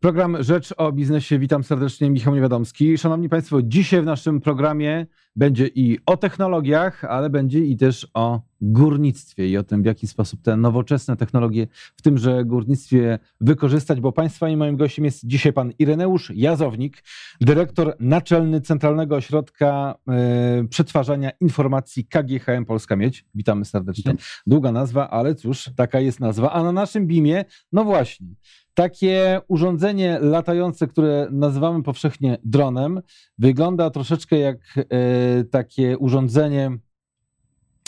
Program Rzecz o Biznesie. Witam serdecznie, Michał Niewiadomski. Szanowni Państwo, dzisiaj w naszym programie będzie i o technologiach, ale będzie i też o górnictwie i o tym, w jaki sposób te nowoczesne technologie w tymże górnictwie wykorzystać, bo Państwa i moim gościem jest dzisiaj pan Ireneusz Jazownik, dyrektor naczelny Centralnego Ośrodka e, Przetwarzania Informacji KGHM Polska Miedź. Witamy serdecznie. Długa nazwa, ale cóż, taka jest nazwa. A na naszym BIMie, no właśnie, takie urządzenie latające, które nazywamy powszechnie dronem, wygląda troszeczkę jak e, takie urządzenie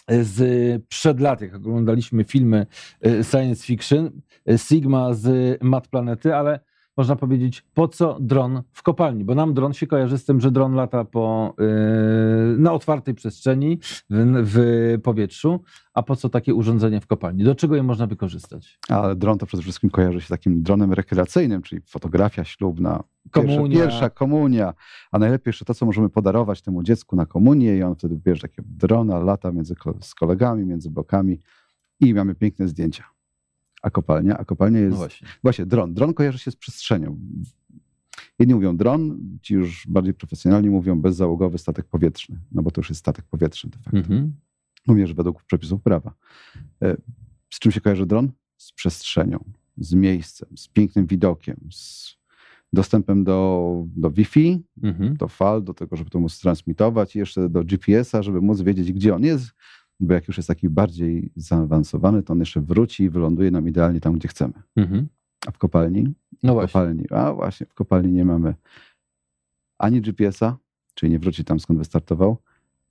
z przed lat, jak oglądaliśmy filmy e, science fiction, e, Sigma z Mat Planety, ale można powiedzieć, po co dron w kopalni? Bo nam dron się kojarzy z tym, że dron lata po, yy, na otwartej przestrzeni, w, w, powietrzu, a po co takie urządzenie w kopalni? Do czego je można wykorzystać? Ale dron to przede wszystkim kojarzy się z takim dronem rekreacyjnym, czyli fotografia ślubna, komunia. Pierwsza, pierwsza komunia, a najlepiej jeszcze to, co możemy podarować temu dziecku na komunię i on wtedy bierze takiego drona, lata między, z kolegami, między blokami i mamy piękne zdjęcia. A kopalnia? A kopalnia jest. No właśnie. właśnie, dron. Dron kojarzy się z przestrzenią. Jedni mówią dron, ci już bardziej profesjonalni mówią bezzałogowy statek powietrzny, no bo to już jest statek powietrzny de facto. Mhm. Że według przepisów prawa. E, z czym się kojarzy dron? Z przestrzenią, z miejscem, z pięknym widokiem, z dostępem do, do Wi-Fi, mhm. do fal, do tego, żeby to móc transmitować i jeszcze do GPS-a, żeby móc wiedzieć, gdzie on jest, bo jak już jest taki bardziej zaawansowany, to on jeszcze wróci i wyląduje nam idealnie tam, gdzie chcemy. Mhm. A w kopalni? No właśnie. Kopalni, a właśnie, w kopalni nie mamy ani GPS-a, czyli nie wróci tam, skąd wystartował,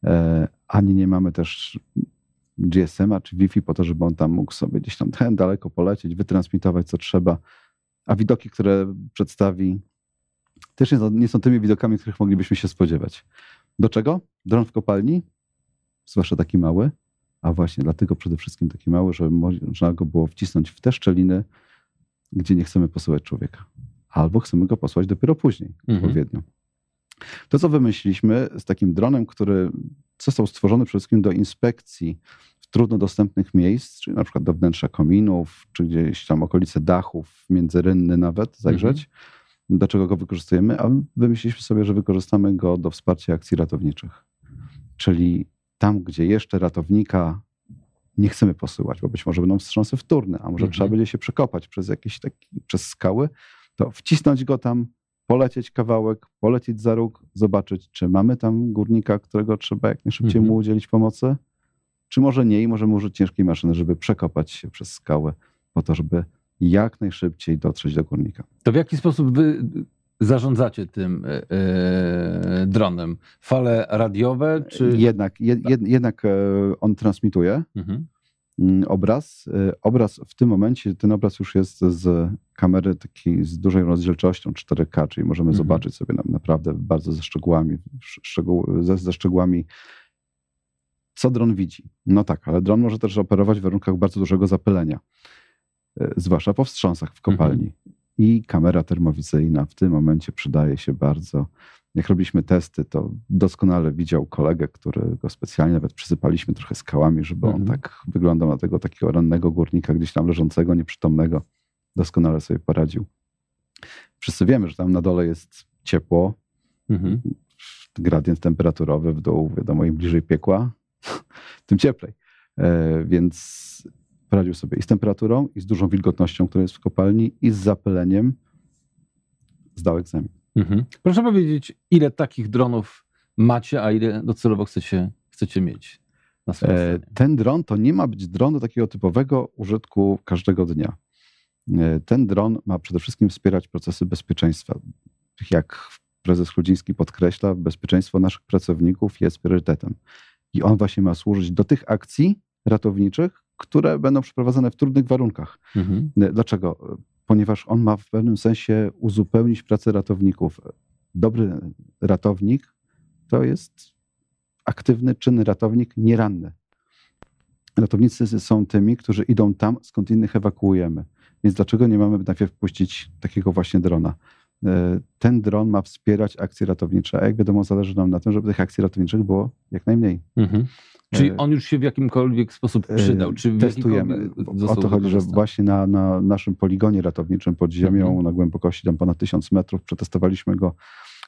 e, ani nie mamy też GSM-a czy Wi-Fi po to, żeby on tam mógł sobie gdzieś tam daleko polecieć, wytransmitować co trzeba. A widoki, które przedstawi, też nie są tymi widokami, których moglibyśmy się spodziewać. Do czego? Dron w kopalni? Zwłaszcza taki mały, a właśnie dlatego przede wszystkim taki mały, żeby można go było wcisnąć w te szczeliny, gdzie nie chcemy posyłać człowieka. Albo chcemy go posłać dopiero później, mhm. odpowiednio. To, co wymyśliliśmy z takim dronem, który został stworzony przede wszystkim do inspekcji w trudno dostępnych miejsc, czyli na przykład do wnętrza kominów, czy gdzieś tam okolice dachów, między rynny nawet zajrzeć, mhm. do czego go wykorzystujemy, a wymyśliliśmy sobie, że wykorzystamy go do wsparcia akcji ratowniczych. Czyli tam, gdzie jeszcze ratownika nie chcemy posyłać, bo być może będą wstrząsy wtórne, a może mhm. trzeba będzie się przekopać przez jakieś takie, przez skały, to wcisnąć go tam, polecieć kawałek, polecieć za róg, zobaczyć, czy mamy tam górnika, którego trzeba jak najszybciej mhm. mu udzielić pomocy, czy może nie i możemy użyć ciężkiej maszyny, żeby przekopać się przez skałę po to, żeby jak najszybciej dotrzeć do górnika. To w jaki sposób wy zarządzacie tym e, e, dronem? Fale radiowe? Czy... Jednak, jed, jed, jednak e, on transmituje mhm. Mm, obraz. Obraz w tym momencie, ten obraz już jest z kamery takiej z dużej rozdzielczością 4K, czyli możemy mhm. zobaczyć sobie naprawdę bardzo ze szczegółami, szczegół, ze, ze szczegółami co dron widzi. No tak, ale dron może też operować w warunkach bardzo dużego zapylenia, zwłaszcza po wstrząsach w kopalni. Mhm. I kamera termowizyjna w tym momencie przydaje się bardzo. Jak robiliśmy testy, to doskonale widział kolegę, którego specjalnie nawet przysypaliśmy trochę skałami, żeby on mhm. tak wyglądał na tego takiego rannego górnika, gdzieś tam leżącego, nieprzytomnego. Doskonale sobie poradził. Wszyscy wiemy, że tam na dole jest ciepło, mhm. gradient temperaturowy w dół, wiadomo, im bliżej piekła, tym cieplej. E, więc poradził sobie i z temperaturą, i z dużą wilgotnością, która jest w kopalni, i z zapyleniem. Zdał egzamin. Mhm. Proszę powiedzieć, ile takich dronów macie, a ile docelowo chcecie, chcecie mieć? E, ten dron to nie ma być dron do takiego typowego użytku każdego dnia. E, ten dron ma przede wszystkim wspierać procesy bezpieczeństwa. Jak prezes Chludziński podkreśla, bezpieczeństwo naszych pracowników jest priorytetem. I on właśnie ma służyć do tych akcji ratowniczych, które będą przeprowadzane w trudnych warunkach. Mhm. Dlaczego? Ponieważ on ma w pewnym sensie uzupełnić pracę ratowników. Dobry ratownik to jest aktywny, czynny ratownik, nieranny. Ratownicy są tymi, którzy idą tam, skąd innych ewakuujemy. Więc dlaczego nie mamy najpierw puścić takiego właśnie drona? E, ten dron ma wspierać akcje ratownicze, a jak wiadomo, zależy nam na tym, żeby tych akcji ratowniczych było jak najmniej. Mhm. Czy on już się w jakimkolwiek sposób przydał? Czy Testujemy. O to chodzi, że właśnie na, na naszym poligonie ratowniczym pod ziemią mhm. na głębokości tam ponad 1000 metrów przetestowaliśmy go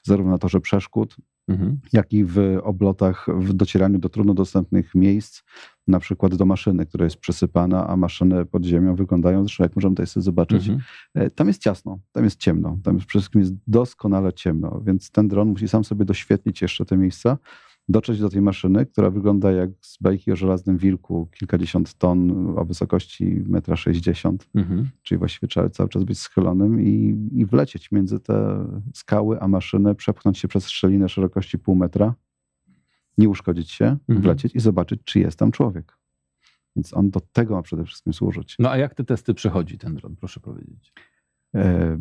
zarówno na torze przeszkód, mhm. jak i w oblotach, w docieraniu do trudno dostępnych miejsc, na przykład do maszyny, która jest przesypana, a maszyny pod ziemią wyglądają, zresztą jak możemy tutaj sobie zobaczyć, mhm. E, tam jest ciasno, tam jest ciemno, tam przede wszystkim jest doskonale ciemno, więc ten dron musi sam sobie doświetlić jeszcze te miejsca, dotrzeć do tej maszyny, która wygląda jak z bajki o żelaznym wilku, kilkadziesiąt ton o wysokości 1,60 m, mhm. czyli właściwie trzeba cały czas być schylonym i, i wlecieć między te skały a maszynę, przepchnąć się przez szczelinę szerokości pół metra, nie uszkodzić się, mhm. wlecieć i zobaczyć, czy jest tam człowiek. Więc on do tego ma przede wszystkim służyć. No a jak te testy przechodzi ten dron, proszę powiedzieć? E,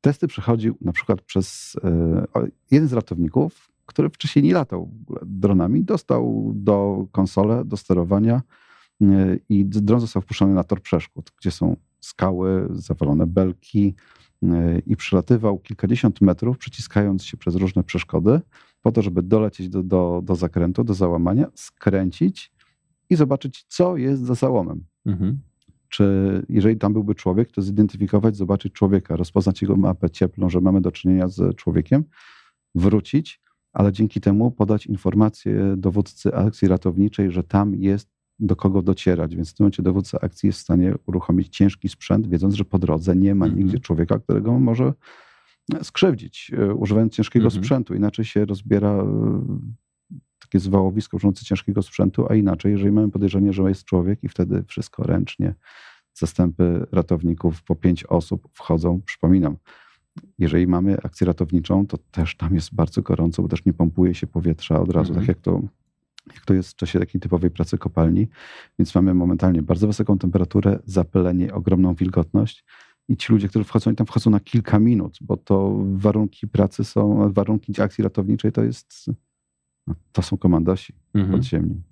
testy przechodził na przykład przez e, jeden z ratowników, który wcześniej nie latał dronami, dostał do konsole, do sterowania e, i dron został wpuszczony na tor przeszkód, gdzie są skały, zawalone belki e, i przelatywał kilkadziesiąt metrów, przyciskając się przez różne przeszkody, po to, żeby dolecieć do, do, do zakrętu, do załamania, skręcić i zobaczyć, co jest za załomem. Mhm. Czy jeżeli tam byłby człowiek, to zidentyfikować, zobaczyć człowieka, rozpoznać jego mapę cieplną, że mamy do czynienia z człowiekiem, wrócić ale dzięki temu podać informację dowódcy akcji ratowniczej, że tam jest do kogo docierać. Więc w tym momencie dowódca akcji jest w stanie uruchomić ciężki sprzęt, wiedząc, że po drodze nie ma nigdzie mhm. człowieka, którego może skrzywdzić, e, używając ciężkiego mhm. sprzętu. Inaczej się rozbiera e, takie zwałowisko używające ciężkiego sprzętu, a inaczej, jeżeli mamy podejrzenie, że jest człowiek i wtedy wszystko ręcznie, zastępy ratowników po pięć osób wchodzą, przypominam, jeżeli mamy akcję ratowniczą, to też tam jest bardzo gorąco, bo też nie pompuje się powietrza od razu, tak mhm. jak to, jak to jest w czasie takiej typowej pracy kopalni. Więc mamy momentalnie bardzo wysoką temperaturę, zapylenie, ogromną wilgotność. I ci ludzie, którzy wchodzą, tam wchodzą na kilka minut, bo to warunki pracy są, warunki akcji ratowniczej to jest, no, to są komandosi mhm. podziemni,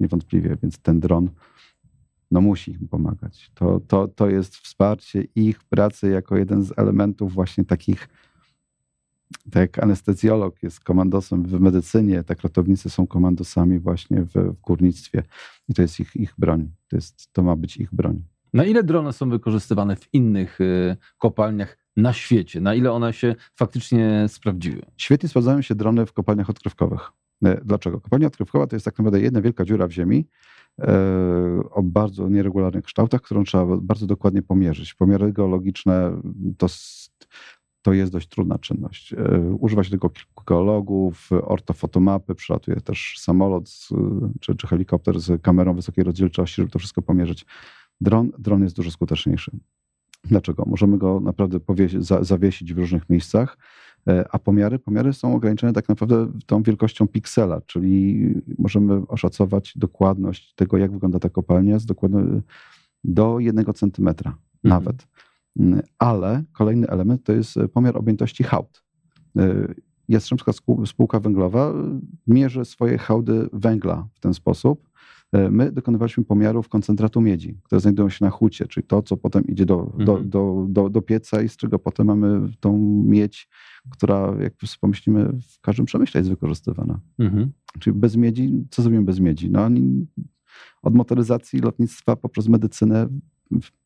niewątpliwie. Więc ten dron no musi im pomagać. To, to, to jest wsparcie ich pracy jako jeden z elementów właśnie takich, tak jak anestezjolog jest komandosem w medycynie, tak ratownicy są komandosami właśnie w, w górnictwie i to jest ich, ich broń. To, jest, to ma być ich broń. Na ile drony są wykorzystywane w innych y, kopalniach na świecie? Na ile one się faktycznie sprawdziły? Świetnie sprawdzają się drony w kopalniach odkrywkowych. E, dlaczego? Kopalnia odkrywkowa to jest tak naprawdę jedna wielka dziura w ziemi, o bardzo nieregularnych kształtach, którą trzeba bardzo dokładnie pomierzyć. Pomiary geologiczne to, to jest dość trudna czynność. E, używa się tylko kilku geologów, ortofotomapy, przylatuje też samolot czy, czy helikopter z kamerą wysokiej rozdzielczości, żeby to wszystko pomierzyć. Dron, dron jest dużo skuteczniejszy. Dlaczego? Możemy go naprawdę powiesić, za, zawiesić w różnych miejscach a pomiary? Pomiary są ograniczone tak naprawdę tą wielkością piksela, czyli możemy oszacować dokładność tego, jak wygląda ta kopalnia z do jednego centymetra mhm. nawet. Mm, ale kolejny element to jest pomiar objętości hałd. E, Jastrzębska Spółka Węglowa mierzy swoje hałdy węgla w ten sposób, E, my dokonywaliśmy pomiarów koncentratu miedzi, które znajdują się na hucie, czyli to, co potem idzie do, mhm. do, do, do, do pieca i z czego potem mamy tą miedź, która, jak pomyślimy, w każdym przemyśle jest wykorzystywana. Mhm. Czyli bez miedzi, co zrobimy bez miedzi? No, od motoryzacji lotnictwa poprzez medycynę,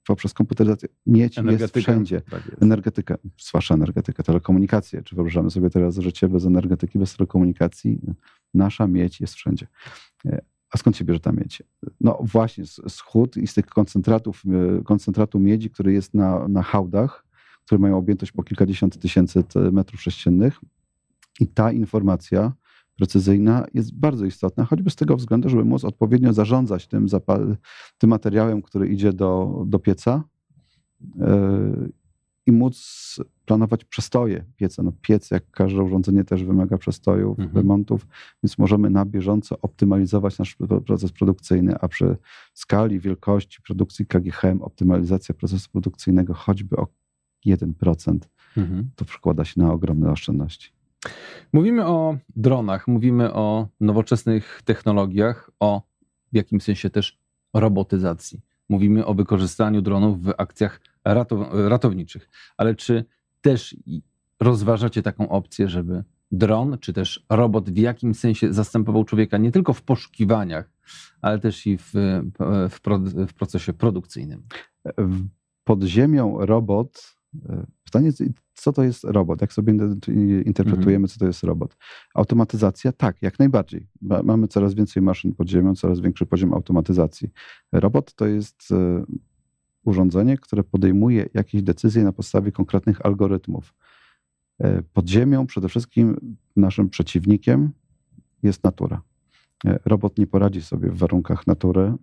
poprzez komputeryzację. Miedź jest wszędzie. Tak jest. Energetyka, zwłaszcza energetyka, telekomunikacje. Czy wyobrażamy sobie teraz życie bez energetyki, bez telekomunikacji? Nasza miedź jest wszędzie. A skąd się bierze ta miedź? No właśnie z, z hut i z tych koncentratów, e, koncentratu miedzi, który jest na, na hałdach, które mają objętość po kilkadziesiąt tysięcy metrów sześciennych. I ta informacja precyzyjna jest bardzo istotna, choćby z tego względu, żeby móc odpowiednio zarządzać tym, tym materiałem, który idzie do, do pieca e, i móc planować przestoje pieca. No piec, jak każde urządzenie, też wymaga przestojów, mhm. remontów, więc możemy na bieżąco optymalizować nasz proces produkcyjny, a przy skali, wielkości produkcji KGHM optymalizacja procesu produkcyjnego choćby o 1%, mhm. to przekłada się na ogromne oszczędności. Mówimy o dronach, mówimy o nowoczesnych technologiach, o w jakimś sensie też robotyzacji. Mówimy o wykorzystaniu dronów w akcjach ratow ratowniczych. Ale czy też rozważacie taką opcję, żeby dron, czy też robot w jakimś sensie zastępował człowieka nie tylko w poszukiwaniach, ale też i w, w, w procesie produkcyjnym? Pod ziemią robot. E, pytanie, co to jest robot? Jak sobie interpretujemy, mhm. co to jest robot? Automatyzacja? Tak, jak najbardziej. Mamy coraz więcej maszyn pod ziemią, coraz większy poziom automatyzacji. Robot to jest e, urządzenie, które podejmuje jakieś decyzje na podstawie konkretnych algorytmów. E, pod ziemią przede wszystkim naszym przeciwnikiem jest natura. E, robot nie poradzi sobie w warunkach natury,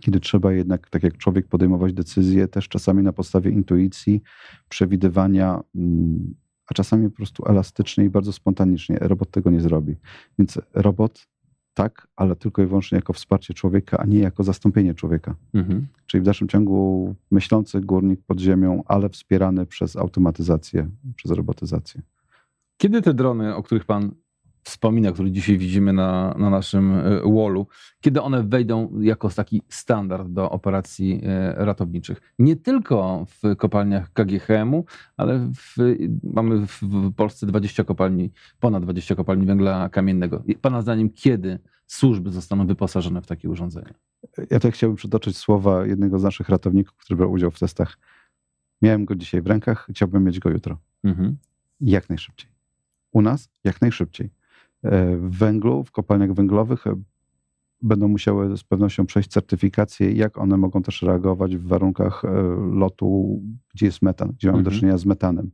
kiedy trzeba jednak, tak jak człowiek, podejmować decyzje, też czasami na podstawie intuicji, przewidywania, mm, a czasami po prostu elastycznie i bardzo spontanicznie. Robot tego nie zrobi. Więc robot tak, ale tylko i wyłącznie jako wsparcie człowieka, a nie jako zastąpienie człowieka. Mhm. Czyli w dalszym ciągu myślący górnik pod ziemią, ale wspierany przez automatyzację, przez robotyzację. Kiedy te drony, o których Pan wspomina, które dzisiaj widzimy na, na naszym e, wallu, kiedy one wejdą jako taki standard do operacji e, ratowniczych. Nie tylko w kopalniach KGHM-u, ale w, mamy w Polsce 20 kopalni, ponad 20 kopalni węgla kamiennego. Pana zdaniem, kiedy służby zostaną wyposażone w takie urządzenia? Ja tutaj chciałbym przytoczyć słowa jednego z naszych ratowników, który brał udział w testach. Miałem go dzisiaj w rękach, chciałbym mieć go jutro. Mhm. Jak najszybciej. U nas jak najszybciej. E, w węglu, w kopalniach węglowych e, będą musiały z pewnością przejść certyfikację, jak one mogą też reagować w warunkach e, lotu, gdzie jest metan, gdzie mamy mhm. do czynienia z metanem.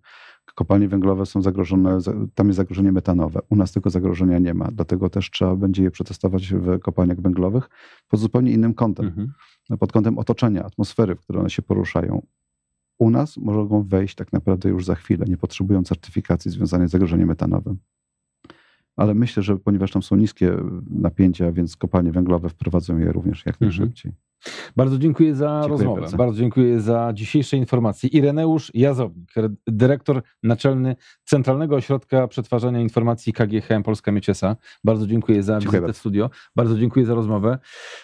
Kopalnie węglowe są zagrożone, tam jest zagrożenie metanowe. U nas tego zagrożenia nie ma, dlatego też trzeba będzie je przetestować w kopalniach węglowych pod zupełnie innym kątem. Mhm. Pod kątem otoczenia, atmosfery, w której one się poruszają. U nas mogą wejść tak naprawdę już za chwilę, nie potrzebują certyfikacji związanej z zagrożeniem metanowym ale myślę, że ponieważ tam są niskie napięcia, więc kopalnie węglowe wprowadzą je również jak mhm. Bardzo dziękuję za dziękuję rozmowę. Bardzo. bardzo. dziękuję za dzisiejsze informacje. Ireneusz Jazownik, dyrektor naczelny Centralnego Ośrodka Przetwarzania Informacji KGHM Polska Mieciesa. Bardzo dziękuję za dziękuję wizytę w studio. Bardzo dziękuję za rozmowę.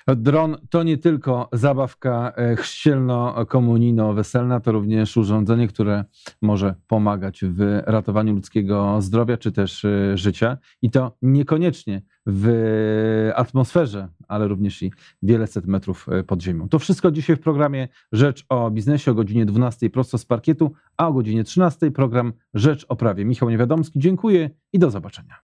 Dron to nie tylko zabawka e, chrzcielno-komunijno-weselna, to również urządzenie, które może pomagać w ratowaniu ludzkiego zdrowia czy też e, życia. I to niekoniecznie w atmosferze, ale również i wiele set metrów e, pod ziemią. To wszystko dzisiaj w programie Rzecz o biznesie o godzinie 12 prosto z parkietu, a o godzinie 13 program Rzecz o prawie. Michał Niewiadomski, dziękuję i do zobaczenia.